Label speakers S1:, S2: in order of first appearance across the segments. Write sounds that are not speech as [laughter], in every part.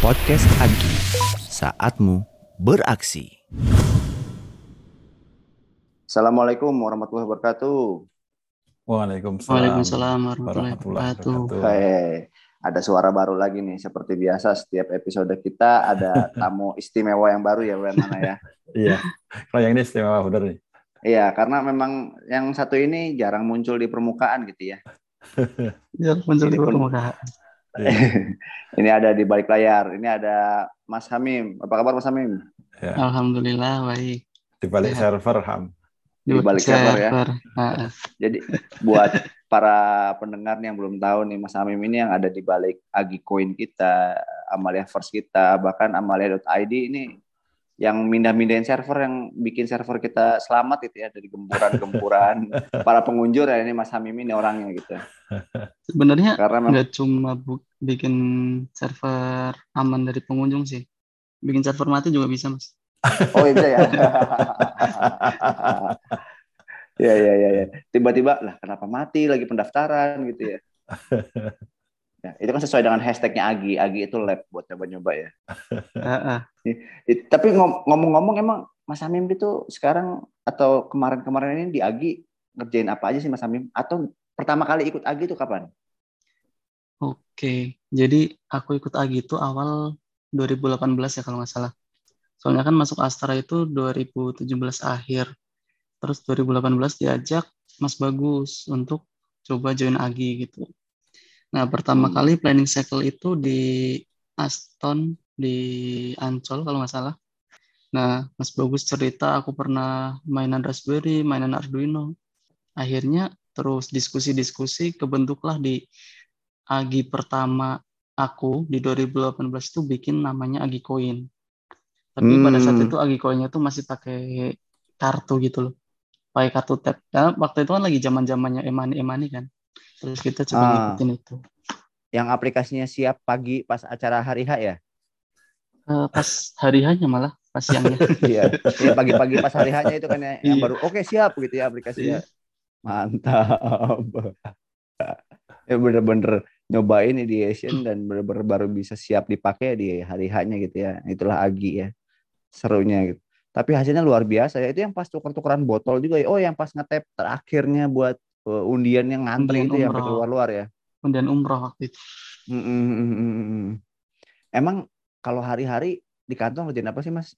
S1: Podcast Agi, saatmu beraksi.
S2: Assalamualaikum warahmatullahi wabarakatuh.
S3: Waalaikumsalam.
S4: Waalaikumsalam warahmatullahi wabarakatuh.
S2: Hei, ada suara baru lagi nih. Seperti biasa setiap episode kita ada [laughs] tamu istimewa yang baru ya, Wen mana ya?
S3: Iya. Kalau yang ini istimewa bener nih.
S2: Iya, karena memang yang satu ini jarang muncul di permukaan gitu ya. [laughs]
S4: Ya, muncul di
S2: Ini
S4: permukaan.
S3: Iya. [laughs]
S2: ini ada di balik layar. Ini ada Mas Hamim. Apa kabar Mas Hamim?
S3: Ya.
S4: Alhamdulillah baik.
S3: Di balik
S4: Sehat.
S3: server Ham.
S2: Di balik server ya.
S4: Nah,
S2: Jadi buat para pendengar yang belum tahu nih Mas Hamim ini yang ada di balik Agi Coin kita, Amalia First kita, bahkan Amalia.id ini yang mindah-mindahin server yang bikin server kita selamat itu ya dari gempuran-gempuran [laughs] para pengunjur ya ini Mas Hamim ini orangnya gitu.
S4: sebenarnya
S2: Karena
S4: nggak cuma bu- bikin server aman dari pengunjung sih. Bikin server mati juga bisa, Mas.
S2: oh iya bisa ya. [laughs] ya ya ya ya. Tiba-tiba lah kenapa mati lagi pendaftaran gitu ya. [laughs] Ya, itu kan sesuai dengan hashtagnya Agi. Agi itu lab buat coba-coba ya. [laughs] Tapi ngom- ngomong-ngomong emang Mas Hamim itu sekarang atau kemarin-kemarin ini di Agi ngerjain apa aja sih Mas Hamim? Atau pertama kali ikut Agi itu kapan?
S4: Oke, jadi aku ikut AGI itu awal 2018 ya kalau nggak salah. Soalnya kan masuk Astra itu 2017 akhir. Terus 2018 diajak Mas Bagus untuk coba join AGI gitu. Nah, pertama
S2: Hmm.
S4: kali planning cycle itu di Aston di Ancol kalau nggak salah. Nah, Mas Bagus cerita aku pernah mainan Raspberry, mainan Arduino. Akhirnya terus diskusi-diskusi kebentuklah di Agi pertama aku di 2018 itu bikin namanya Agi Coin. Tapi pada saat
S2: Hmm.
S4: itu Agi Coinnya tuh masih pakai kartu gitu loh. Pakai kartu tap. Karena waktu itu kan lagi zaman-zamannya emani-emani kan. Terus kita coba
S2: Ah.
S4: ngikutin itu.
S2: Yang aplikasinya siap pagi pas acara hari H ya?
S4: Eh, pas hari hanya malah pas siangnya. [laughs]
S2: Iya. Iya, pagi-pagi pas hari H-nya itu kan ya, yang
S4: Iya.
S2: baru oke siap gitu ya aplikasinya. Mantap. ya bener-bener nyobain ideation dan bener-bener baru bisa siap dipakai di hari H-nya gitu ya. Itulah Agi ya. Serunya gitu. Tapi hasilnya luar biasa ya. Itu yang pas tuker-tukeran botol juga ya. Oh, yang pas ngetep terakhirnya buat uh, undian yang ngantri
S4: Undian
S2: itu ya sampai
S4: umroh.
S2: keluar-luar ya.
S4: Kemudian umroh waktu itu.
S2: Mm, mm. Emang kalau hari-hari di kantor ngerjain apa sih Mas?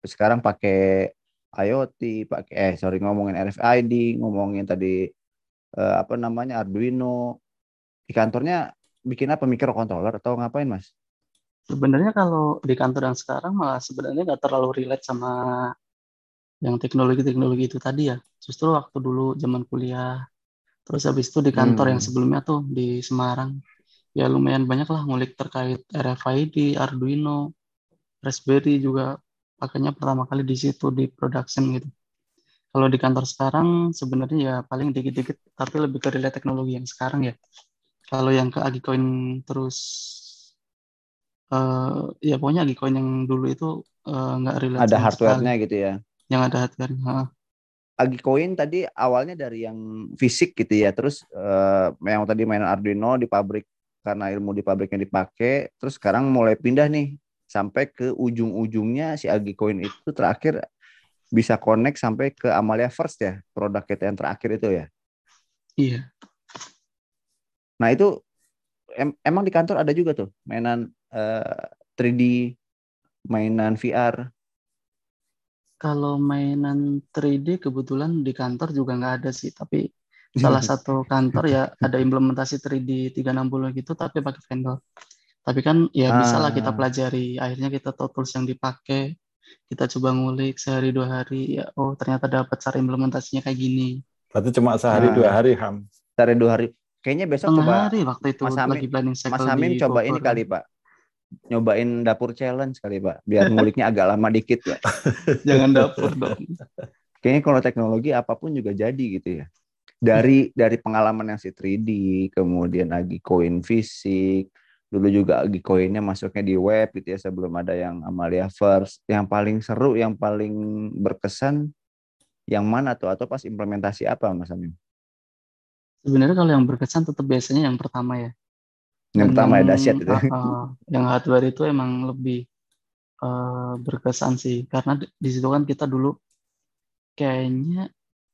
S2: Sekarang pakai IoT, pakai eh sorry ngomongin RFID, ngomongin tadi eh, apa namanya Arduino. Di kantornya bikin apa microcontroller atau ngapain Mas?
S4: Sebenarnya kalau di kantor yang sekarang malah sebenarnya nggak terlalu relate sama yang teknologi-teknologi itu tadi ya. Justru waktu dulu zaman kuliah, terus habis itu di kantor
S2: Hmm.
S4: yang sebelumnya tuh di Semarang, ya lumayan banyak lah ngulik terkait RFID, Arduino, Raspberry juga pakainya pertama kali di situ di production gitu. Kalau di kantor sekarang sebenarnya ya paling dikit-dikit, tapi lebih ke relate teknologi yang sekarang ya. Kalau yang ke Agicoin terus eh ya pokoknya Agicoin yang dulu itu eh, nggak relate
S2: Ada hardware-nya gitu ya.
S4: Yang ada hardware-nya. Heeh.
S2: Agicoin tadi awalnya dari yang fisik gitu ya. Terus eh, yang tadi mainan Arduino di pabrik karena ilmu di pabriknya dipakai, terus sekarang mulai pindah nih sampai ke ujung-ujungnya si Agicoin itu terakhir bisa connect sampai ke Amalia First ya, produk kita yang terakhir itu ya.
S4: Iya.
S2: Nah, itu em- emang di kantor ada juga tuh mainan eh, 3D, mainan VR.
S4: Kalau mainan 3D kebetulan di kantor juga nggak ada sih, tapi [laughs] salah satu kantor ya ada implementasi 3D 360 gitu tapi pakai vendor. Tapi kan ya bisa lah kita
S2: Ah.
S4: pelajari. Akhirnya kita tahu tools yang dipakai, kita coba ngulik sehari dua hari. Ya, oh ternyata dapat cara implementasinya kayak gini.
S3: Berarti cuma sehari
S2: Ah.
S3: dua hari Ham.
S2: Dari dua hari. Kayaknya besok
S4: Tengah
S2: coba
S4: hari waktu itu
S2: Mas Hamim-
S4: lagi planning
S2: Mas
S4: di
S2: coba
S4: Bogor
S2: ini kali Pak. Nyobain dapur challenge kali Pak. Biar nguliknya agak lama dikit Pak. [laughs]
S4: Jangan dapur dong.
S2: Kayaknya kalau teknologi apa pun juga jadi gitu ya. Dari dari pengalaman yang si 3D, kemudian lagi koin fisik, dulu juga lagi koinnya masuknya di web gitu ya sebelum ada yang Amalia First. Yang paling seru, yang paling berkesan yang mana tuh atau pas implementasi apa Mas Amin?
S4: Sebenarnya kalau yang berkesan tetap biasanya yang pertama ya.
S2: Yang pertama ya dahsyat itu.
S4: ah, yang hardware itu emang lebih eh, berkesan sih. Karena di di situ kan kita dulu kayaknya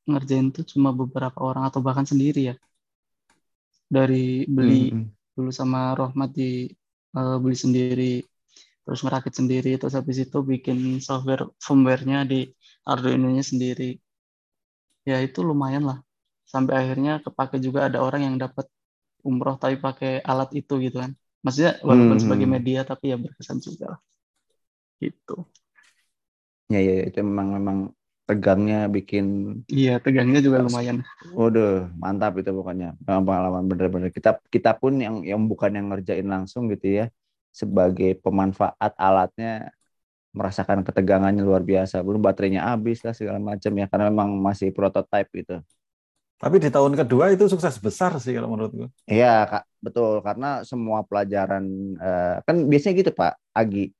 S4: ngerjain tuh cuma beberapa orang atau bahkan sendiri ya. Dari beli
S2: Hmm,
S4: dulu sama Rohmat di eh, beli sendiri terus ngerakit sendiri terus habis itu bikin software firmware-nya di Arduino-nya sendiri. Ya itu lumayan lah. Sampai akhirnya kepake juga ada orang yang dapat umroh tapi pakai alat itu gitu kan maksudnya walaupun
S2: Hmm.
S4: sebagai media tapi ya berkesan juga lah gitu
S2: Ya, ya itu memang memang tegangnya bikin
S4: iya tegangnya juga lumayan
S2: Waduh, mantap itu pokoknya. Memang pengalaman bener-bener. Kita kita pun yang yang bukan yang ngerjain langsung gitu ya, sebagai pemanfaat alatnya merasakan ketegangannya luar biasa. Belum baterainya habis lah segala macam ya, karena memang masih prototype gitu.
S3: Tapi di tahun kedua itu sukses besar sih kalau menurutku.
S2: Iya, Kak, betul. Karena semua pelajaran eh, kan biasanya gitu, Pak Agi.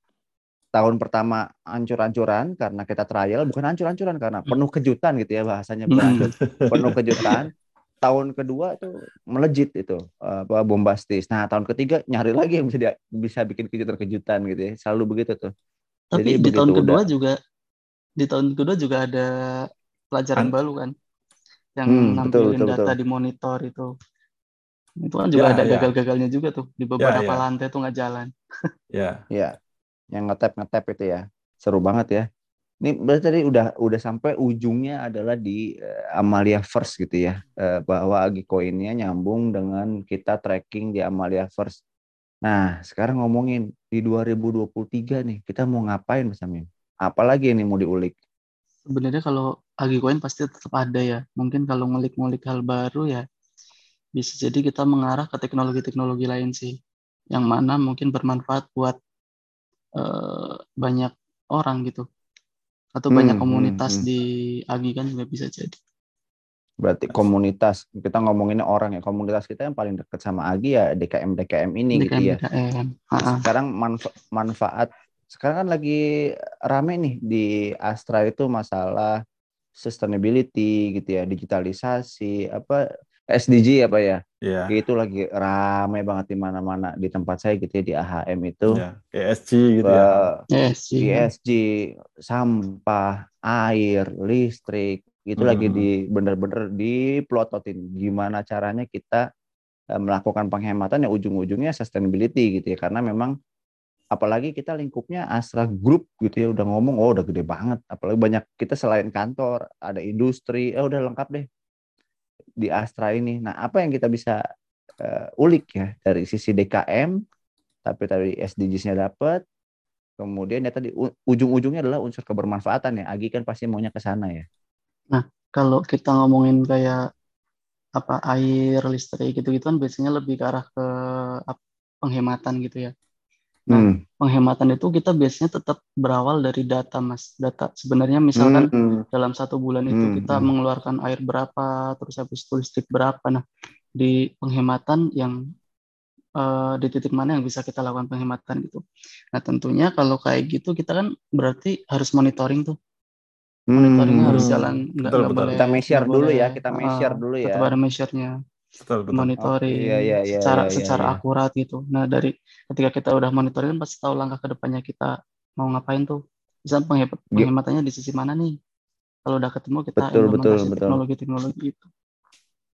S2: Tahun pertama ancur-ancuran karena kita trial, bukan ancur-ancuran karena penuh kejutan gitu ya bahasanya
S4: Mm-mm. [laughs]
S2: penuh kejutan. Tahun kedua tuh melejit itu apa bombastis. Nah, tahun ketiga nyari lagi yang bisa dia, bisa bikin kejutan-kejutan gitu ya. Selalu begitu tuh.
S4: tapi
S2: Jadi
S4: di tahun kedua
S2: udah-
S4: juga di tahun kedua juga ada pelajaran
S3: An-
S4: baru kan yang
S2: Hmm, betul,
S4: nampilin
S2: betul,
S4: data
S2: betul.
S4: di monitor itu itu kan juga
S3: Ya,
S4: ada
S3: ya.
S4: gagal-gagalnya juga tuh di beberapa
S3: ya.
S4: lantai tuh nggak jalan
S3: Ya.
S2: Ya, yang ngetap ngetap itu ya. Seru banget ya. Ini berarti tadi udah udah sampai ujungnya adalah di eh, Amalia First gitu ya. Eh, bahwa Agikoinnya nyambung dengan kita tracking di Amalia First. Nah, sekarang ngomongin di 2023 nih, kita mau ngapain Mas Amin? Apalagi ini mau diulik?
S4: Sebenarnya kalau Agicoin pasti tetap ada ya mungkin kalau ngulik-ngulik hal baru ya bisa jadi kita mengarah ke teknologi-teknologi lain sih yang mana mungkin bermanfaat buat eh, banyak orang gitu atau
S2: Hmm,
S4: banyak
S2: hmm,
S4: komunitas
S2: hmm.
S4: di Agi kan juga bisa jadi
S2: Berarti komunitas, kita ngomonginnya orang ya. Komunitas kita yang paling dekat sama Agi ya DKM DKM ini gitu ya.
S4: DKM.
S2: Nah, sekarang manfa- manfaat sekarang kan lagi rame nih di Astra itu masalah sustainability gitu ya, digitalisasi, apa SDG apa ya?
S3: Ya.
S2: Itu lagi rame banget di mana-mana di tempat saya gitu ya di AHM itu.
S3: Ya. ESG gitu ya.
S4: Yes, sih.
S2: ESG, sampah, air, listrik, itu lagi
S3: Hmm.
S2: di bener-bener diplototin gimana caranya kita eh, melakukan penghematan ya ujung-ujungnya sustainability gitu ya karena memang apalagi kita lingkupnya Astra Group gitu ya udah ngomong oh udah gede banget. Apalagi banyak kita selain kantor ada industri eh udah lengkap deh di Astra ini. Nah apa yang kita bisa eh, ulik ya dari sisi DKM tapi tadi SDGs-nya dapat kemudian ya tadi ujung-ujungnya adalah unsur kebermanfaatan ya. Agi kan pasti maunya ke sana ya.
S4: Kalau kita ngomongin kayak apa air, listrik gitu-gitu kan biasanya lebih ke arah ke penghematan gitu ya. Nah,
S2: Hmm.
S4: penghematan itu kita biasanya tetap berawal dari data, Mas. Data. Sebenarnya misalkan
S2: Hmm.
S4: dalam satu bulan itu
S2: Hmm,
S4: kita
S2: hmm.
S4: mengeluarkan air berapa, terus habis itu listrik berapa. Nah, di penghematan yang eh, di titik mana yang bisa kita lakukan penghematan gitu. Nah, tentunya kalau kayak gitu kita kan berarti harus monitoring tuh. Monitoringnya
S2: Hmm.
S4: harus jalan, nggak
S3: Betul,
S4: nggak
S3: betul.
S4: boleh.
S2: Kita measure dulu ya, kita
S4: ah,
S2: measure dulu ya.
S4: Tetap ada measure-nya,
S3: Betul, betul.
S4: monitoring
S2: Oke, iya, iya, iya,
S4: secara
S2: iya, iya,
S4: secara
S2: iya.
S4: akurat gitu. Nah, dari ketika kita udah monitoring kan pasti tahu langkah ke depannya kita mau ngapain tuh. Misalnya penghem-
S2: Gi-
S4: penghematannya di sisi mana nih? Kalau udah ketemu kita
S2: Betul, betul, betul.
S4: teknologi-teknologi itu.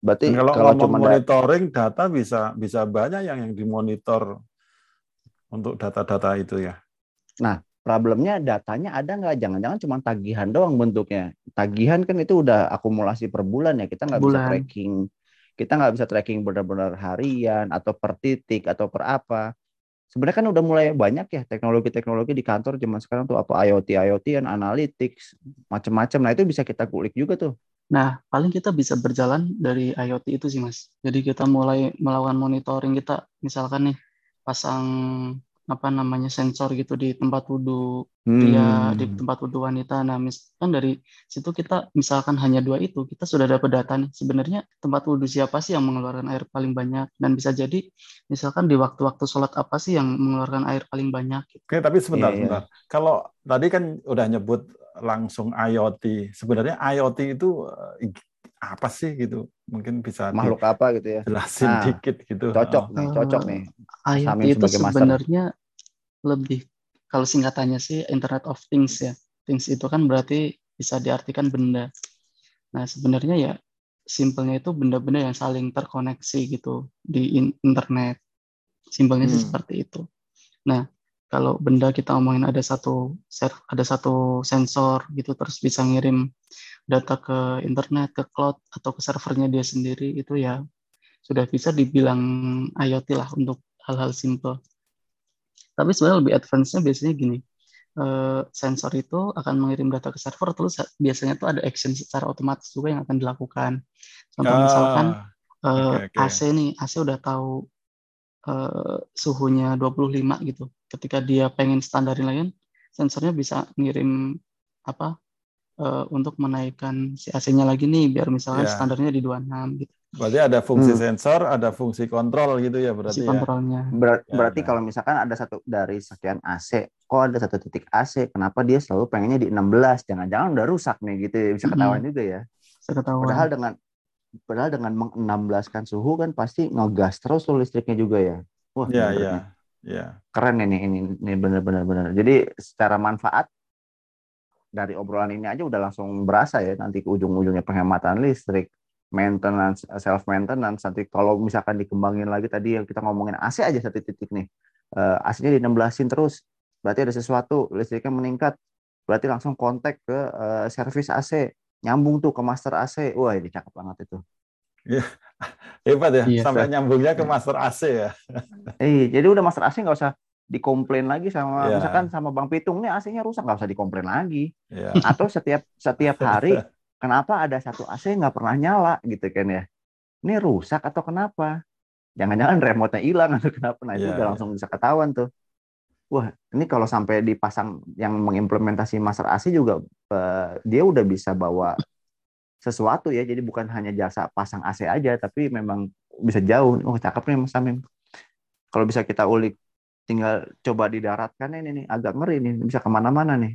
S2: Berarti
S3: Dan kalau,
S2: kalau
S3: ngomong
S2: cuma
S3: monitoring data bisa bisa banyak yang yang dimonitor untuk data-data itu ya.
S2: problemnya datanya ada nggak? Jangan-jangan cuma tagihan doang bentuknya. Tagihan kan itu udah akumulasi per bulan ya. Kita nggak bisa tracking. Kita nggak bisa tracking benar-benar harian atau per titik atau per apa. Sebenarnya kan udah mulai banyak ya teknologi-teknologi di kantor zaman sekarang tuh apa IoT, IoT, and analytics, macam-macam. Nah itu bisa kita kulik juga tuh.
S4: Nah, paling kita bisa berjalan dari IoT itu sih, Mas. Jadi kita mulai melakukan monitoring kita, misalkan nih pasang apa namanya sensor gitu di tempat wudhu di
S2: Hmm.
S4: tempat wudhu wanita. Nah, mis- kan dari situ kita misalkan hanya dua itu, kita sudah dapat data nih. Sebenarnya tempat wudhu siapa sih yang mengeluarkan air paling banyak? Dan bisa jadi misalkan di waktu-waktu sholat apa sih yang mengeluarkan air paling banyak? gitu.
S3: Oke, tapi sebentar,
S2: Iya, iya.
S3: sebentar. Kalau tadi kan udah nyebut langsung IoT. Sebenarnya IoT itu eh, apa sih gitu? Mungkin bisa
S2: Makhluk apa gitu ya?
S3: dijelasin
S2: Nah,
S3: dikit gitu.
S2: Cocok
S3: Oh.
S2: nih, cocok nih.
S4: IoT
S2: Samin
S4: itu sebenarnya lebih kalau singkatannya sih Internet of Things ya. Things itu kan berarti bisa diartikan benda. Nah, sebenarnya ya simpelnya itu benda-benda yang saling terkoneksi gitu di in- internet. Simpelnya sih
S3: Hmm.
S4: seperti itu. Nah, kalau benda kita omongin ada satu ada satu sensor gitu terus bisa ngirim data ke internet, ke cloud atau ke servernya dia sendiri itu ya sudah bisa dibilang IoT lah untuk hal-hal simple. Tapi sebenarnya lebih advance-nya biasanya gini, eh, sensor itu akan mengirim data ke server, terus biasanya tuh ada action secara otomatis juga yang akan dilakukan. Contoh misalkan
S3: Ah,
S4: eh,
S3: oke, oke.
S4: AC nih, AC udah tahu eh, suhunya 25 gitu. Ketika dia pengen standarin lagi, sensornya bisa ngirim apa eh, untuk menaikkan si AC-nya lagi nih, biar misalkan
S3: Ya.
S4: standarnya di 26 gitu,
S3: berarti ada fungsi
S2: Hmm.
S3: sensor, ada fungsi kontrol gitu ya
S4: si
S3: berarti ya.
S4: kontrolnya.
S2: Ber-
S3: Ya,
S2: berarti
S3: ya.
S2: kalau misalkan ada satu dari sekian AC, kok ada satu titik AC, kenapa dia selalu pengennya di 16? Jangan-jangan udah rusak nih gitu ya, bisa ketahuan juga ya.
S4: Bisa ketahuan.
S2: Padahal dengan padahal dengan meng-16kan suhu kan pasti ngegas terus tuh listriknya juga ya. Wah,
S3: Iya, iya. Iya.
S2: keren ini ini ini benar-benar benar. Jadi secara manfaat dari obrolan ini aja udah langsung berasa ya nanti ke ujung-ujungnya penghematan listrik, maintenance, self maintenance nanti kalau misalkan dikembangin lagi tadi yang kita ngomongin AC aja satu titik nih. Eh, AC-nya di 16-in terus. Berarti ada sesuatu, listriknya meningkat. Berarti langsung kontak ke eh, servis AC, nyambung tuh ke master AC. Wah, ini cakep banget itu.
S3: Hebat ya,
S4: Iya.
S3: sampai nyambungnya ke master AC ya.
S2: Eh, jadi udah master AC nggak usah dikomplain lagi sama
S3: Iya.
S2: misalkan sama Bang Pitung nih AC-nya rusak nggak usah dikomplain lagi.
S3: Iya.
S2: atau setiap setiap [laughs] hari kenapa ada satu AC nggak pernah nyala gitu kan ya ini rusak atau kenapa jangan-jangan remote-nya hilang atau kenapa nah itu
S3: Iya,
S2: udah
S3: iya.
S2: langsung bisa ketahuan tuh wah ini kalau sampai dipasang yang mengimplementasi master AC juga eh, dia udah bisa bawa sesuatu ya jadi bukan hanya jasa pasang AC aja tapi memang bisa jauh oh cakep nih Mas Samim kalau bisa kita ulik tinggal coba didaratkan ini nih agak ngeri nih bisa ke mana-mana nih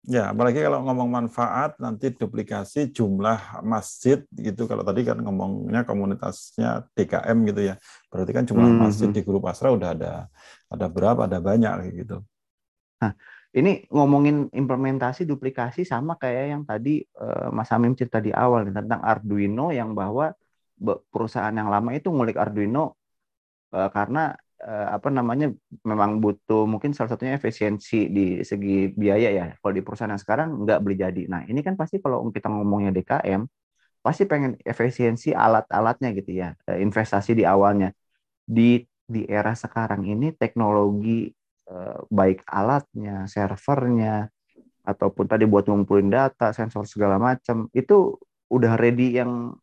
S3: Ya, apalagi kalau ngomong manfaat nanti duplikasi jumlah masjid gitu. Kalau tadi kan ngomongnya komunitasnya DKM gitu ya. Berarti kan jumlah
S2: Hmm,
S3: masjid
S2: hmm.
S3: di grup Asra udah ada ada berapa? Ada banyak gitu.
S2: Ini ngomongin implementasi duplikasi sama kayak yang tadi eh, Mas Hamim cerita di awal tentang Arduino yang bahwa perusahaan yang lama itu ngulik Arduino eh, karena eh, apa namanya memang butuh mungkin salah satunya efisiensi di segi biaya ya. Kalau di perusahaan yang sekarang nggak beli jadi. Nah ini kan pasti kalau kita ngomongnya DKM pasti pengen efisiensi alat-alatnya gitu ya, investasi di awalnya. Di di era sekarang ini teknologi baik alatnya, servernya, ataupun tadi buat ngumpulin data, sensor segala macam, itu udah ready yang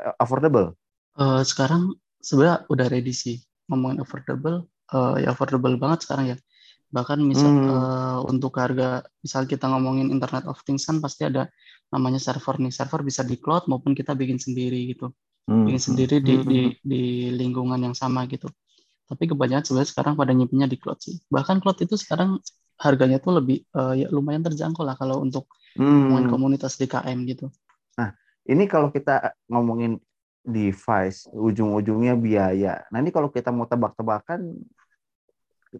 S2: eh, affordable.
S4: Eh, sekarang sebenarnya udah ready sih ngomongin affordable eh, ya affordable banget sekarang ya bahkan misal
S2: Hmm.
S4: eh, untuk harga misal kita ngomongin Internet of Things kan pasti ada namanya server nih server bisa di cloud maupun kita bikin sendiri gitu
S3: Hmm,
S4: bikin
S3: hmm.
S4: sendiri di,
S3: Hmm,
S4: di
S3: hmm,
S4: di lingkungan yang sama gitu tapi kebanyakan sebenarnya sekarang pada nyimpennya di cloud sih bahkan cloud itu sekarang harganya tuh lebih eh, ya lumayan terjangkau lah kalau untuk
S2: Hmm.
S4: komunitas DKM gitu
S2: Ini kalau kita ngomongin device, ujung-ujungnya biaya. Nah ini kalau kita mau tebak-tebakan,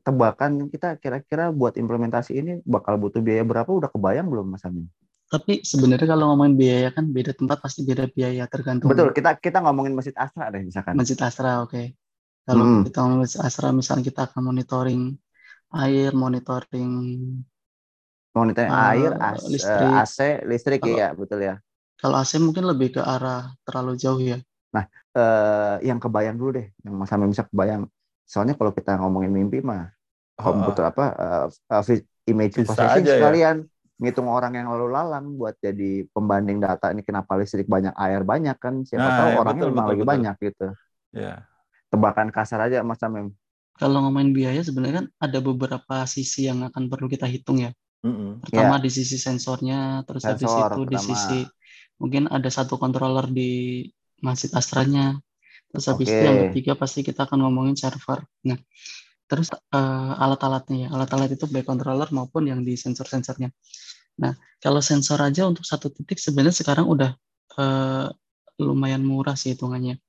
S2: tebakan kita kira-kira buat implementasi ini bakal butuh biaya berapa? Udah kebayang belum Mas Amin?
S4: tapi sebenarnya kalau ngomongin biaya kan beda tempat pasti beda biaya tergantung
S2: Betul, kita kita ngomongin Masjid Astra deh misalkan.
S4: Masjid Asra, oke. Kalau
S2: Hmm.
S4: kita ngomong Masjid Asra, misalnya kita akan monitoring air, monitoring
S2: Monitor
S4: Eh,
S2: air, as-
S4: listrik.
S2: eh, AC, listrik
S4: Kalau-
S2: ya, betul ya.
S4: kalau AC mungkin lebih ke arah terlalu jauh ya.
S2: eh yang kebayang dulu deh, yang Mas Hamim bisa kebayang. Soalnya kalau kita ngomongin mimpi mah komputer apa eh, eh, image
S3: Bisa
S2: processing
S3: aja ya.
S2: sekalian ngitung orang yang lalu lalang buat jadi pembanding data ini kenapa listrik banyak air banyak kan siapa
S3: Nah,
S2: tahu
S3: ya,
S2: orangnya
S3: betul,
S2: memang
S3: betul,
S2: lagi
S3: betul.
S2: banyak gitu
S3: Ya.
S2: Tebakan kasar aja Mas Hamim
S4: Kalau ngomongin biaya sebenarnya kan ada beberapa sisi yang akan perlu kita hitung ya.
S3: Mm-mm.
S4: Pertama di sisi sensornya, terus habis.
S2: Sensor
S4: itu di
S2: pertama.
S4: sisi mungkin ada satu controller di Masjid Astranya. Terus habis itu yang ketiga pasti kita akan ngomongin server. Nah, terus eh, alat-alatnya ya, alat-alat itu baik controller maupun yang di sensor-sensornya. Nah, kalau sensor aja untuk satu titik sebenarnya sekarang udah eh, lumayan murah sih hitungannya.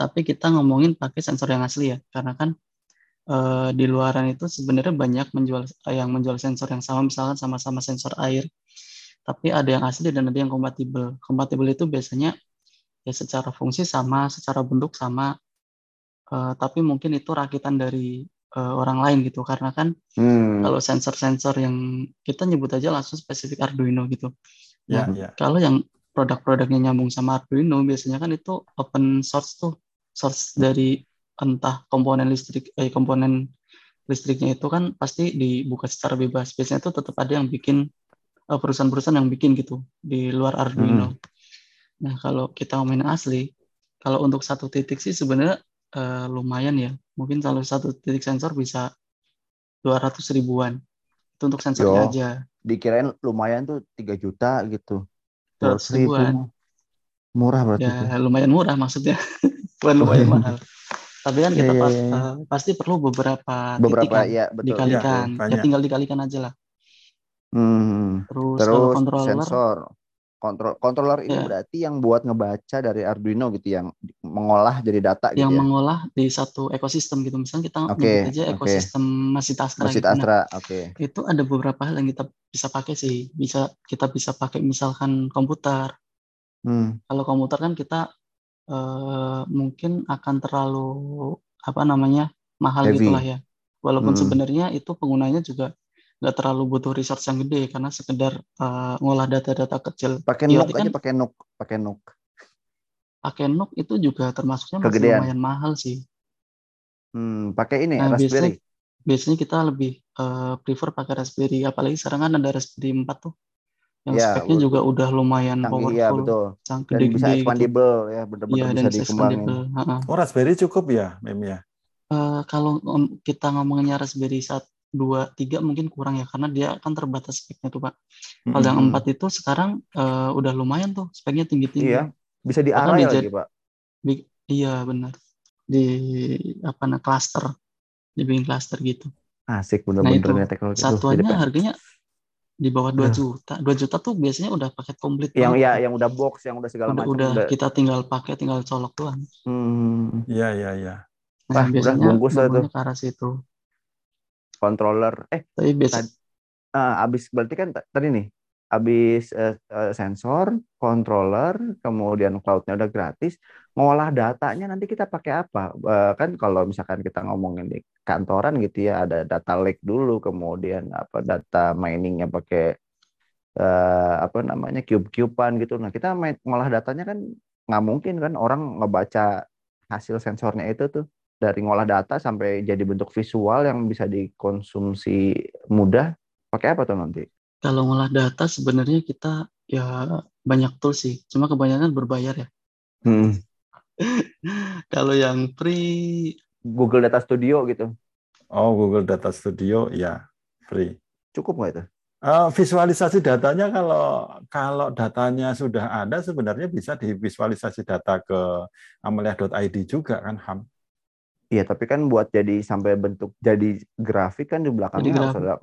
S4: Tapi kita ngomongin pakai sensor yang asli ya, karena kan eh, di luaran itu sebenarnya banyak menjual eh, yang menjual sensor yang sama, misalkan sama-sama sensor air, tapi ada yang asli dan ada yang kompatibel. Kompatibel itu biasanya ya secara fungsi sama, secara bentuk sama, eh, tapi mungkin itu rakitan dari eh, orang lain gitu, karena kan
S2: Hmm.
S4: kalau sensor-sensor yang kita nyebut aja langsung spesifik Arduino gitu.
S3: Ya,
S4: Nah,
S3: ya.
S4: kalau yang produk-produknya nyambung sama Arduino biasanya kan itu open source tuh, source dari entah komponen listrik, eh, komponen listriknya itu kan pasti dibuka secara bebas. Biasanya itu tetap ada yang bikin eh, perusahaan-perusahaan yang bikin gitu di luar Arduino. Nah kalau kita ngomongin asli, kalau untuk satu titik sih sebenarnya eh, lumayan ya. Mungkin kalau satu titik sensor bisa 200 ribuan. Itu untuk sensornya
S2: Yo.
S4: aja.
S2: Dikirain lumayan tuh 3 juta gitu.
S4: 200
S2: ribu
S4: ribuan.
S2: Murah berarti
S4: Ya lumayan murah maksudnya. [laughs] Bukan lumayan mahal. [laughs] Tapi kan kita
S2: Iya, iya,
S4: pas-
S2: iya.
S4: eh, pasti perlu beberapa,
S2: Beberapa
S4: titik kan.
S2: ya betul.
S4: Dikalikan.
S3: Iya,
S4: ya
S3: banyak.
S4: tinggal dikalikan aja lah.
S2: Hmm.
S4: Terus, kalau
S2: Terus
S4: controller
S2: sensor. Kontrol controller ini
S4: Ya.
S2: berarti yang buat ngebaca dari Arduino gitu yang mengolah jadi data
S4: yang
S2: gitu ya.
S4: mengolah di satu ekosistem gitu. Misalnya kita
S2: Oke,
S4: nyebut aja ekosistem Masjid Astra
S2: Masjid
S4: gitu. Nah,
S2: oke.
S4: itu ada beberapa hal yang kita bisa pakai sih. Bisa kita bisa pakai misalkan komputer.
S2: Hmm.
S4: Kalau komputer kan kita eh, mungkin akan terlalu apa namanya mahal
S2: Heavy.
S4: gitulah ya. Walaupun
S2: Hmm.
S4: sebenarnya itu penggunanya juga nggak terlalu butuh resource yang gede karena sekedar eh, ngolah data-data kecil.
S2: Pakai
S4: IoT
S2: NUC
S4: kan
S2: aja pakai NUC, pakai NUC.
S4: pakai NUC itu juga termasuknya masih
S2: Kegedean.
S4: lumayan mahal sih.
S2: Hmm, pakai ini
S4: Nah,
S2: Raspberry.
S4: Biasanya kita lebih eh, prefer pakai Raspberry, apalagi sekarang kan ada Raspberry 4 tuh. Yang
S2: Ya,
S4: speknya juga udah lumayan
S2: Canggih ya
S4: powerful,
S2: betul.
S4: cang-
S2: Dan
S4: gede-gede
S2: bisa
S4: gitu.
S2: expandable ya,
S4: Iya,
S2: benar-benar
S4: dan
S2: bisa dikembangin.
S3: Oh, Raspberry cukup ya, Mem ya?
S4: Eh, kalau kita ngomonginnya Raspberry 1, 2, 3 mungkin kurang ya, karena dia kan terbatas speknya tuh Pak. Kalau yang
S2: Mm-mm.
S4: 4 itu sekarang eh, udah lumayan tuh, speknya tinggi-tinggi.
S2: Iya, bisa diarai
S4: dijad-
S2: lagi, Pak.
S4: Bi- iya benar. Di apa nah cluster, dibikin cluster gitu.
S2: Asik
S4: Nah
S2: bener-bener
S4: itu
S2: nih teknologi tuh. Jadi
S4: satuannya harganya di bawah 2
S2: Aduh.
S4: juta. 2 juta tuh biasanya udah paket komplit
S2: yang
S4: banget
S2: ya
S4: tuh.
S2: yang udah box, yang udah segala
S4: udah,
S2: macam
S4: udah
S2: udah.
S4: kita tinggal pakai, tinggal colok doang.
S2: Hmm,
S3: Iya, iya, iya.
S4: Nah,
S2: Wah, udah
S4: biasanya
S2: bungkus lah tuh.
S4: ke arah situ.
S2: controller. Eh,
S4: Tapi biasa
S2: ah, abis berarti kan tadi nih, abis eh, eh, sensor, controller, kemudian cloud-nya udah gratis, ngolah datanya nanti kita pakai apa? Eh, kan kalau misalkan kita ngomongin di kantoran gitu ya, ada data lake dulu, kemudian apa data miningnya pakai eh, apa namanya cube-cubean gitu. Nah kita main, ngolah datanya kan nggak mungkin kan orang ngebaca hasil sensornya itu tuh dari ngolah data sampai jadi bentuk visual yang bisa dikonsumsi mudah. Pakai apa tuh nanti?
S4: Kalau ngolah data sebenarnya kita ya banyak tools sih. Cuma kebanyakan berbayar ya.
S2: Hmm. [laughs]
S4: Kalau yang free
S2: Google Data Studio gitu.
S3: Oh, Google Data Studio, ya, free.
S2: Cukup nggak itu?
S3: Eh, visualisasi datanya kalau kalau datanya sudah ada sebenarnya bisa divisualisasi data ke amelia.id juga kan Ham.
S2: Iya, tapi kan buat jadi sampai bentuk jadi grafik kan di belakangnya harus ada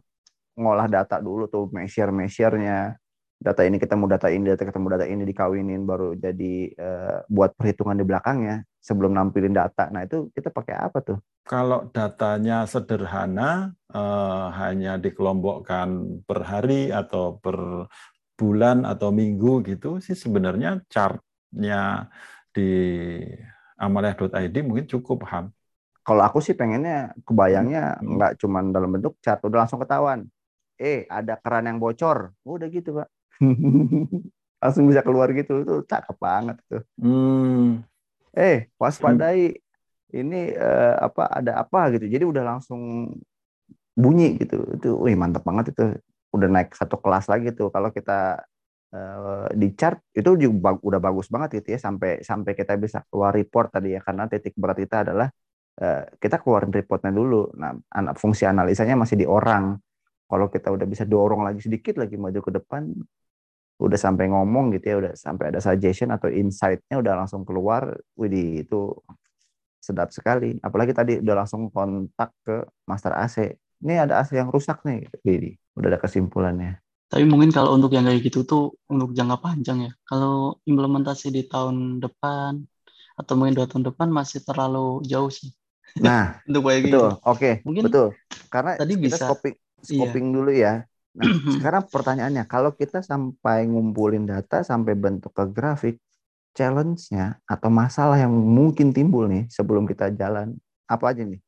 S2: ngolah data dulu tuh, measure measure-nya. Data ini ketemu data ini, data ketemu data ini dikawinin baru jadi eh, buat perhitungan di belakangnya sebelum nampilin data. Nah, itu kita pakai apa tuh?
S3: Kalau datanya sederhana eh, hanya dikelompokkan per hari atau per bulan atau minggu gitu sih sebenarnya chartnya di amalia.id mungkin cukup Ham.
S2: Kalau aku sih pengennya kebayangnya
S3: Hmm.
S2: nggak cuman dalam bentuk chart, udah langsung ketahuan. Eh, ada keran yang bocor. Udah gitu, Pak. [laughs] langsung bisa keluar gitu. Itu cakep banget tuh.
S3: Hmm,
S2: Eh, waspadai. Ini eh, apa ada apa gitu. Jadi udah langsung bunyi gitu. Itu wih mantap banget itu. Udah naik satu kelas lagi tuh kalau kita eh, di chart itu juga bag- udah bagus banget gitu ya sampai sampai kita bisa keluar report tadi ya karena titik berat kita adalah eh, kita keluarin reportnya dulu. Nah, anak fungsi analisanya masih di orang. Kalau kita udah bisa dorong lagi sedikit lagi maju ke depan, udah sampai ngomong gitu ya, udah sampai ada suggestion atau insight-nya udah langsung keluar, widih itu sedap sekali. Apalagi tadi udah langsung kontak ke master AC. Ini ada AC yang rusak nih, widih, udah ada kesimpulannya.
S4: Tapi mungkin kalau untuk yang kayak gitu tuh untuk jangka panjang ya. Kalau implementasi di tahun depan atau mungkin dua tahun depan masih terlalu jauh sih.
S2: Nah, [laughs]
S4: untuk kayak gitu.
S2: betul. Oke,
S4: Mungkin
S2: betul. Karena
S4: tadi
S2: kita
S4: bisa-
S2: scoping scoping dulu ya. Nah, [clears throat] sekarang pertanyaannya, kalau kita sampai ngumpulin data sampai bentuk ke grafik, challenge-nya atau masalah yang mungkin timbul nih sebelum kita jalan, apa aja nih?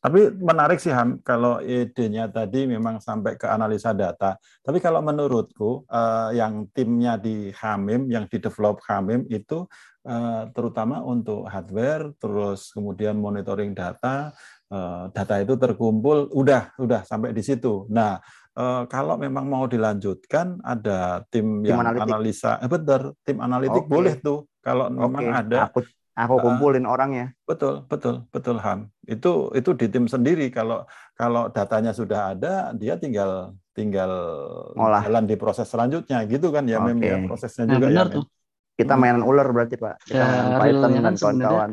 S3: Tapi menarik sih Ham, kalau idenya tadi memang sampai ke analisa data. Tapi kalau menurutku eh, yang timnya di Hamim, yang di develop Hamim itu eh, terutama untuk hardware, terus kemudian monitoring data, eh, data itu terkumpul, udah, udah sampai di situ. Nah, eh, kalau memang mau dilanjutkan, ada tim,
S2: Tim
S3: yang
S2: analitik.
S3: analisa, eh, benar, tim analitik
S2: Oke.
S3: boleh tuh. Kalau memang
S2: Oke,
S3: ada,
S2: aku aku
S3: Uh,
S2: kumpulin orangnya.
S3: Betul, betul, betul Ham. Itu itu di tim sendiri kalau kalau datanya sudah ada, dia tinggal tinggal
S2: Ngolah.
S3: jalan di proses selanjutnya gitu kan ya Mem ya
S2: Oke.
S3: prosesnya
S4: Nah,
S3: juga
S4: benar
S3: ya.
S4: Tuh.
S2: Kita
S3: Hmm.
S2: mainan ular berarti, Pak. Kita
S4: Ya,
S2: mainan Python
S4: kan
S2: dan kawan-kawan.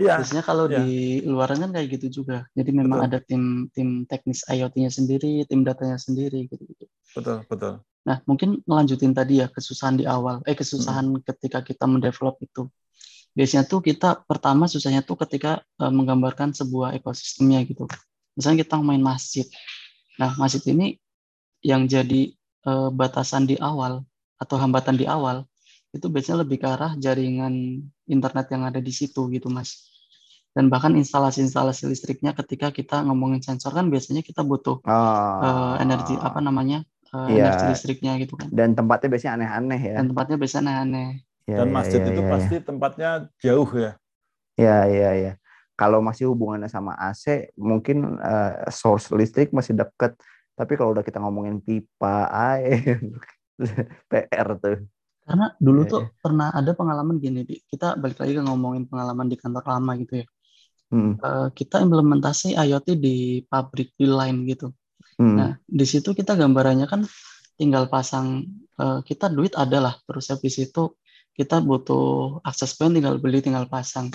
S3: Iya,
S4: Biasanya kalau
S3: iya.
S4: di luaran kan kayak gitu juga. Jadi memang
S3: Betul.
S4: ada tim tim teknis IoT-nya sendiri, tim datanya sendiri gitu.
S3: betul, betul.
S4: Nah, mungkin ngelanjutin tadi ya kesusahan di awal, eh kesusahan
S3: Hmm.
S4: ketika kita mendevelop itu. Biasanya tuh kita pertama susahnya tuh ketika eh, menggambarkan sebuah ekosistemnya gitu. Misalnya kita main masjid. Nah, masjid ini yang jadi eh, batasan di awal atau hambatan di awal itu biasanya lebih ke arah jaringan internet yang ada di situ gitu, Mas. Dan bahkan instalasi-instalasi listriknya ketika kita ngomongin sensor kan biasanya kita butuh
S2: Oh.
S4: eh, energi apa namanya? eh,
S2: Iya.
S4: energi listriknya gitu kan
S2: Dan tempatnya biasanya aneh-aneh ya.
S4: dan tempatnya biasanya aneh.
S2: Ya,
S3: Dan
S2: ya,
S3: masjid
S2: ya,
S3: itu
S2: ya, ya.
S3: pasti tempatnya jauh ya.
S2: Ya, ya, ya. Kalau masih hubungannya sama AC, mungkin eh, source listrik masih dekat. Tapi kalau udah kita ngomongin pipa, air, [laughs] PR tuh.
S4: Karena dulu
S2: Iya,
S4: tuh pernah ada pengalaman gini, Di. kita balik lagi ke ngomongin pengalaman di kantor lama gitu ya.
S2: Hmm,
S4: Eh, kita implementasi IoT di pabrik di line gitu.
S2: hmm.
S4: Nah, di situ kita gambarannya kan tinggal pasang, eh, kita duit ada lah, terus habis itu kita butuh akses point tinggal beli, tinggal pasang.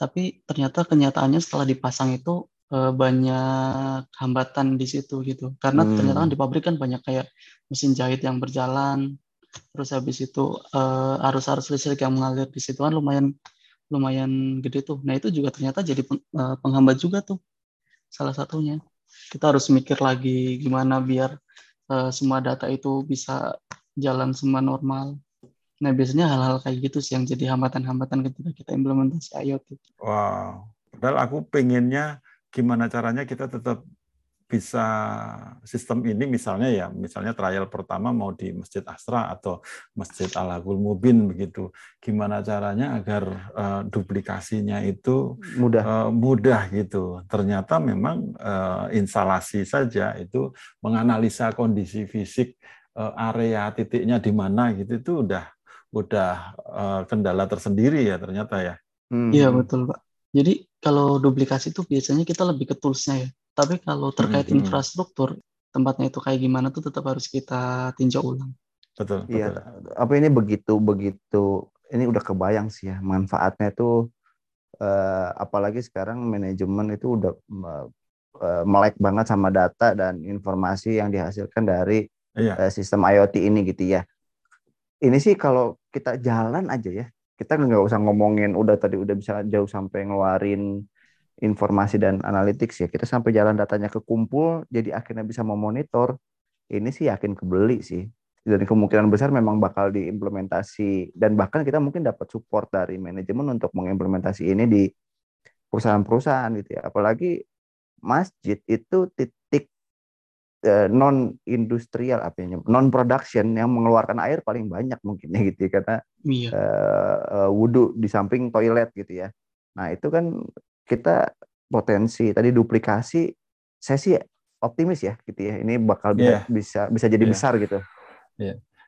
S4: Tapi ternyata kenyataannya setelah dipasang itu eh, banyak hambatan di situ gitu. Karena
S2: Hmm.
S4: ternyata kan di pabrik kan banyak kayak mesin jahit yang berjalan, terus habis itu eh, arus-arus listrik yang mengalir di situ kan lumayan lumayan gede tuh. Nah itu juga ternyata jadi peng- eh, penghambat juga tuh salah satunya. Kita harus mikir lagi gimana biar semua data itu bisa jalan semua normal. Nah biasanya hal-hal kayak gitu sih yang jadi hambatan-hambatan ketika kita implementasi IoT.
S3: Wow. Padahal aku pengennya gimana caranya kita tetap bisa sistem ini misalnya ya, misalnya trial pertama mau di Masjid Asra atau Masjid Al Haqul Mubin begitu. Gimana caranya agar eh, duplikasinya itu
S2: Mudah.
S3: eh, mudah gitu. Ternyata memang eh, instalasi saja itu menganalisa kondisi fisik area titiknya di mana gitu itu udah udah eh, kendala tersendiri ya ternyata ya.
S2: Hmm.
S4: Iya betul Pak. Jadi kalau duplikasi itu biasanya kita lebih ke tools-nya ya. Tapi kalau terkait
S3: Mm-mm.
S4: infrastruktur, tempatnya itu kayak gimana tuh tetap harus kita tinjau ulang.
S3: Betul,
S2: Iya,
S3: betul.
S2: apa ini begitu begitu ini udah kebayang sih ya manfaatnya tuh eh, apalagi sekarang manajemen itu udah eh, melek banget sama data dan informasi yang dihasilkan dari
S3: Iya.
S2: eh, sistem IoT ini gitu ya. Ini sih kalau kita jalan aja ya, kita nggak usah ngomongin udah tadi udah bisa jauh sampai ngeluarin informasi dan analytics ya. Kita sampai jalan datanya kekumpul, jadi akhirnya bisa memonitor. Ini sih yakin kebeli sih. Dan kemungkinan besar memang bakal diimplementasi dan bahkan kita mungkin dapat support dari manajemen untuk mengimplementasi ini di perusahaan-perusahaan gitu ya. Apalagi masjid itu titik non industrial apa ya non production yang mengeluarkan air paling banyak mungkinnya gitu ya karena
S4: Iya.
S2: uh, wudhu di samping toilet gitu ya. Nah itu kan kita potensi tadi duplikasi, saya sih optimis ya gitu ya. Ini bakal bisa
S3: Iya.
S2: bisa bisa jadi
S3: Iya.
S2: besar gitu.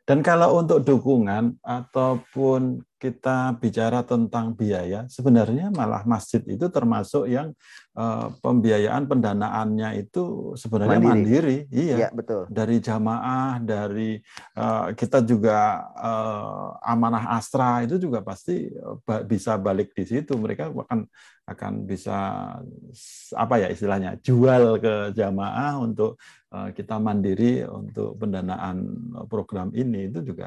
S3: Dan kalau untuk dukungan ataupun kita bicara tentang biaya, sebenarnya malah masjid itu termasuk yang uh, pembiayaan pendanaannya itu sebenarnya mandiri, mandiri. iya,
S2: ya, betul.
S3: Dari jamaah, dari uh, kita juga uh, amanah astra itu juga pasti bisa balik di situ. Mereka akan akan bisa apa ya istilahnya jual ke jamaah untuk uh, kita mandiri untuk pendanaan program ini itu juga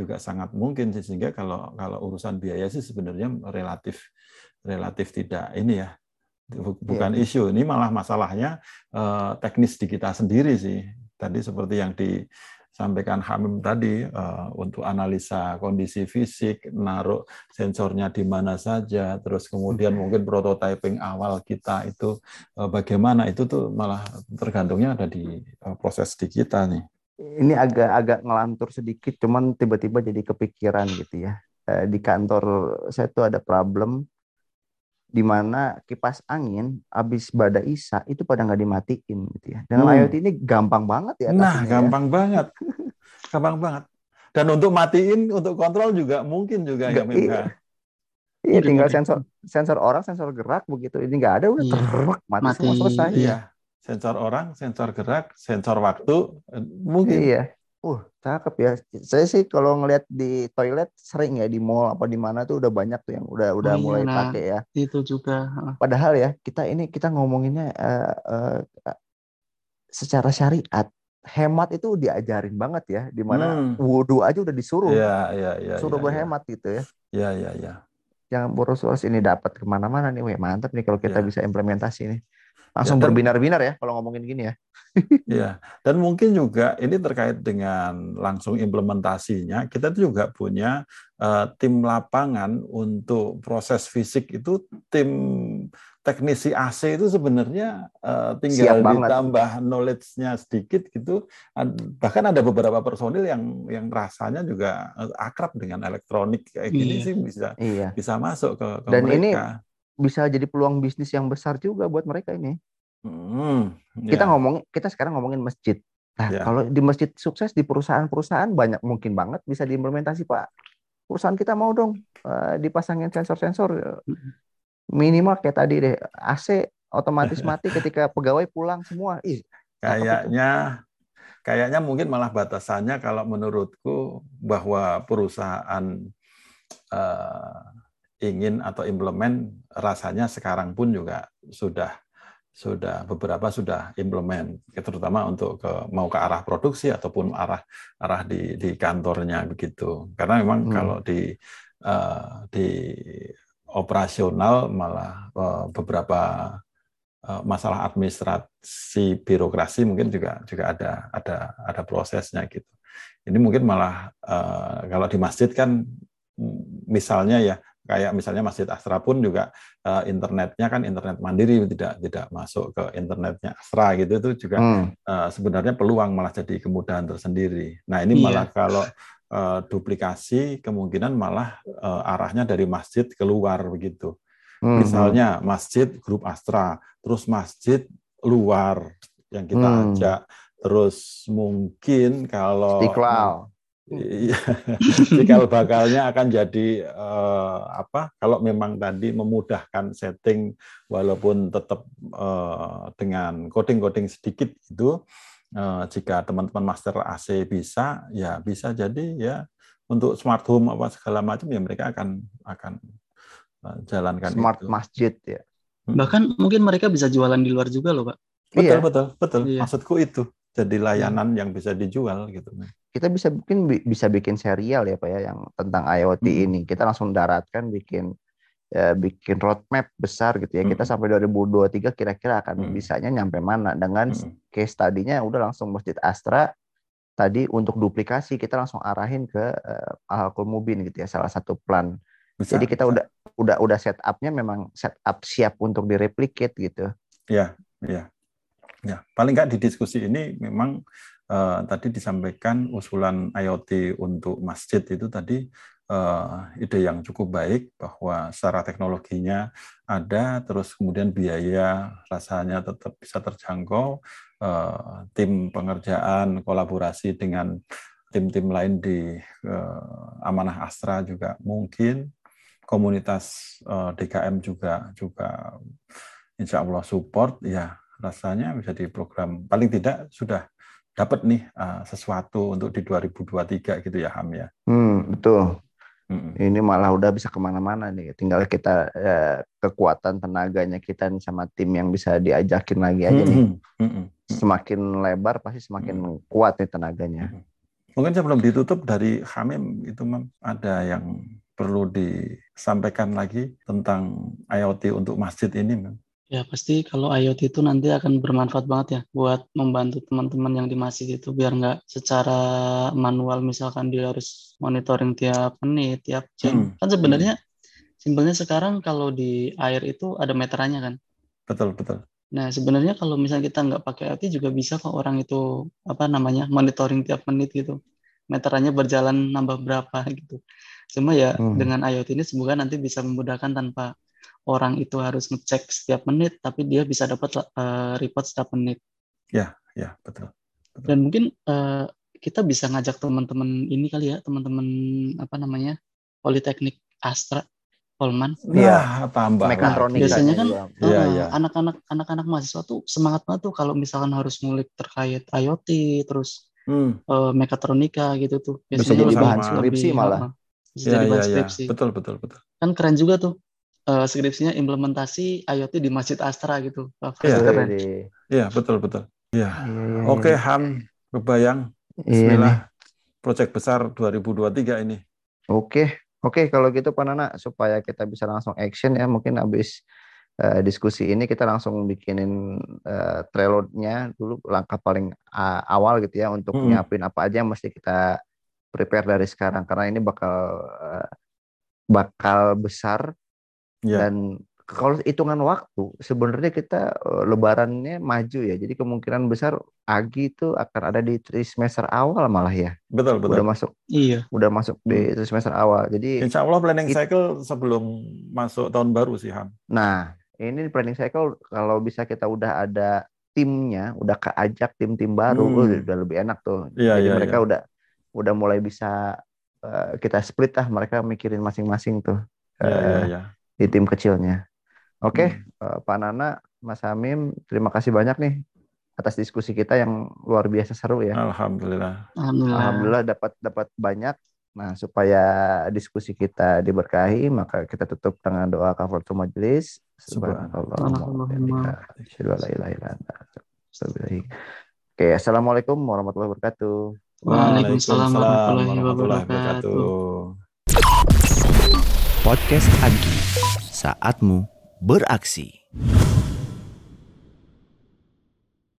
S3: juga sangat mungkin sih sehingga kalau kalau urusan biaya sih sebenarnya relatif relatif tidak ini ya bukan ya. isu. Ini malah masalahnya uh, teknis di kita sendiri sih. Tadi seperti yang disampaikan Hamim tadi uh, untuk analisa kondisi fisik naruh sensornya di mana saja terus kemudian mungkin prototyping awal kita itu uh, bagaimana itu tuh malah tergantungnya ada di uh, proses di kita nih
S2: ini agak-agak ngelantur sedikit, cuman tiba-tiba jadi kepikiran gitu ya. Eh, di kantor saya tuh ada problem di mana kipas angin habis badai Isa itu pada nggak dimatiin gitu ya. Dengan hmm. IoT ini gampang banget ya.
S3: Nah, ya. gampang ya. banget, [laughs] gampang banget. Dan untuk matiin, untuk kontrol juga mungkin juga
S2: ya, iya. Iya, tinggal sensor sensor orang, sensor gerak begitu. Ini nggak ada udah iya. teruk mati, mati semua selesai.
S3: Iya sensor orang, sensor gerak, sensor waktu, mungkin.
S2: Iya. Uh, cakep ya. Saya sih kalau ngelihat di toilet sering ya di mall apa di mana tuh udah banyak tuh yang udah udah oh, mulai nah, pakai ya.
S4: Itu juga.
S2: Padahal ya kita ini kita ngomonginnya uh, uh, secara syariat hemat itu diajarin banget ya di mana hmm. wudhu aja udah disuruh.
S3: Iya, iya, iya.
S2: Suruh
S3: ya,
S2: berhemat ya. gitu ya.
S3: Iya, iya, iya.
S2: Yang boros-boros ini dapat ke mana-mana nih, weh mantap nih kalau kita ya. bisa implementasi nih. Langsung ya, berbinar-binar ya kalau ngomongin gini ya. [laughs]
S3: Iya, dan mungkin juga ini terkait dengan langsung implementasinya, kita juga punya uh, tim lapangan untuk proses fisik itu tim teknisi AC itu sebenarnya uh, tinggal ditambah knowledge-nya sedikit gitu. Bahkan ada beberapa personil yang yang rasanya juga eh, akrab dengan elektronik kayak gini iya. sih bisa iya. bisa masuk ke, ke
S2: Dan
S3: mereka.
S2: ini bisa jadi peluang bisnis yang besar juga buat mereka ini. Hmm, yeah. Kita ngomong, kita sekarang ngomongin masjid. Nah, yeah. kalau di masjid sukses di perusahaan-perusahaan banyak mungkin banget bisa diimplementasi Pak. Perusahaan kita mau dong uh, dipasangin sensor-sensor minimal kayak tadi deh AC otomatis [laughs] mati ketika pegawai pulang semua. Ih,
S3: kayaknya kayaknya mungkin malah batasannya kalau menurutku bahwa perusahaan uh, ingin atau implement rasanya sekarang pun juga sudah sudah beberapa sudah implement. Terutama untuk ke mau ke arah produksi ataupun arah arah di di kantornya begitu. Karena memang hmm. kalau di uh, di operasional malah uh, beberapa uh, masalah administrasi birokrasi mungkin juga juga ada ada ada prosesnya gitu. Ini mungkin malah uh, kalau di masjid kan misalnya ya kayak misalnya Masjid Astra pun juga uh, internetnya kan internet mandiri tidak tidak masuk ke internetnya Astra gitu itu juga hmm. uh, sebenarnya peluang malah jadi kemudahan tersendiri. Nah ini iya. malah kalau uh, duplikasi kemungkinan malah uh, arahnya dari masjid keluar begitu. Hmm. Misalnya masjid grup Astra, terus masjid luar yang kita hmm. ajak, terus mungkin kalau
S2: Istiqlal [laughs]
S3: cikal bakalnya akan jadi uh, apa? Kalau memang tadi memudahkan setting, walaupun tetap uh, dengan coding-coding sedikit itu, uh, jika teman-teman master AC bisa, ya bisa jadi ya untuk smart home apa segala macam ya mereka akan akan uh, jalankan
S2: smart itu. masjid ya.
S4: Hmm. Bahkan mungkin mereka bisa jualan di luar juga loh, Pak.
S3: Betul, iya. betul, betul. Iya. Maksudku itu jadi layanan yang bisa dijual gitu
S2: kita bisa mungkin bisa bikin serial ya pak ya yang tentang IoT hmm. ini kita langsung daratkan bikin ya, bikin roadmap besar gitu ya hmm. kita sampai 2023 kira-kira akan hmm. bisanya nyampe mana dengan hmm. case tadinya udah langsung masjid Astra tadi untuk duplikasi kita langsung arahin ke uh, Al Mubin gitu ya salah satu plan bisa, jadi kita bisa. udah udah udah setupnya memang setup siap untuk direplicate gitu
S3: ya ya ya paling nggak di diskusi ini memang uh, tadi disampaikan usulan IoT untuk masjid itu tadi uh, ide yang cukup baik bahwa secara teknologinya ada, terus kemudian biaya rasanya tetap bisa terjangkau, uh, tim pengerjaan kolaborasi dengan tim-tim lain di uh, Amanah Astra juga mungkin. Komunitas uh, DKM juga juga insya Allah support. Ya rasanya bisa di program paling tidak sudah dapat nih uh, sesuatu untuk di 2023 gitu ya Ham ya.
S2: Hmm, betul. Hmm. Ini malah udah bisa ke mana-mana nih. Tinggal kita eh, kekuatan tenaganya kita nih sama tim yang bisa diajakin lagi aja nih. Hmm. Semakin lebar pasti semakin hmm. kuat nih tenaganya. Hmm.
S3: Mungkin sebelum ditutup dari Hamim itu ada yang perlu disampaikan lagi tentang IoT untuk masjid ini, Mam.
S4: Ya pasti kalau IoT itu nanti akan bermanfaat banget ya buat membantu teman-teman yang di masjid itu biar nggak secara manual misalkan dia harus monitoring tiap menit, tiap jam. Hmm. Kan sebenarnya simpelnya sekarang kalau di air itu ada meterannya kan.
S3: Betul betul.
S4: Nah sebenarnya kalau misalnya kita nggak pakai IoT juga bisa kok orang itu apa namanya monitoring tiap menit gitu. Meterannya berjalan nambah berapa [laughs] gitu. Cuma ya hmm. dengan IoT ini semoga nanti bisa memudahkan tanpa orang itu harus ngecek setiap menit, tapi dia bisa dapat uh, report setiap menit.
S3: Ya, ya betul. betul.
S4: Dan mungkin uh, kita bisa ngajak teman-teman ini kali ya, teman-teman apa namanya Politeknik Astra, Polman.
S2: Iya,
S3: tambah.
S2: Mekatronik.
S4: Biasanya kan ya, uh, ya. anak-anak anak-anak mahasiswa tuh semangat banget tuh kalau misalkan harus ngulik terkait IoT, terus hmm. uh, mekatronika gitu tuh.
S2: Biasanya bisa jadi bahan skripsi malah.
S3: Bisa ya, jadi bahan ya, skripsi. Betul, betul, betul.
S4: Kan keren juga tuh uh, skripsinya implementasi IoT di Masjid Astra gitu.
S3: Iya, iya betul betul. Iya. Hmm. Oke, Ham, kebayang. Bismillah. Iya Proyek besar 2023 ini.
S2: Oke. Oke, kalau gitu Pak Nana supaya kita bisa langsung action ya, mungkin habis uh, diskusi ini kita langsung bikinin uh, Trello-nya dulu langkah paling uh, awal gitu ya untuk hmm. nyiapin apa aja yang mesti kita prepare dari sekarang karena ini bakal uh, bakal besar Ya. Dan kalau hitungan waktu sebenarnya kita uh, lebarannya maju ya. Jadi kemungkinan besar Agi itu akan ada di semester awal malah ya.
S3: Betul, betul.
S2: Udah masuk.
S4: Iya.
S2: Udah masuk di hmm. semester awal. Jadi
S3: Insya Allah planning it, cycle sebelum masuk tahun baru sih Ham.
S2: Nah, ini planning cycle kalau bisa kita udah ada timnya, udah keajak tim-tim baru, hmm. oh, udah lebih enak tuh.
S3: Iya,
S2: Jadi
S3: iya,
S2: mereka
S3: iya.
S2: udah udah mulai bisa uh, kita split lah mereka mikirin masing-masing tuh.
S3: Iya, uh, iya, iya
S2: di tim kecilnya. Oke, okay, hmm. uh, Pak Nana, Mas Hamim, terima kasih banyak nih atas diskusi kita yang luar biasa seru ya.
S3: Alhamdulillah.
S4: Alhamdulillah,
S2: Alhamdulillah dapat dapat banyak. Nah, supaya diskusi kita diberkahi, maka kita tutup dengan doa kafaratul majelis. Subhanallah. Oke, assalamualaikum warahmatullahi wabarakatuh.
S4: Waalaikumsalam warahmatullahi wabarakatuh.
S1: Podcast Agi, saatmu beraksi.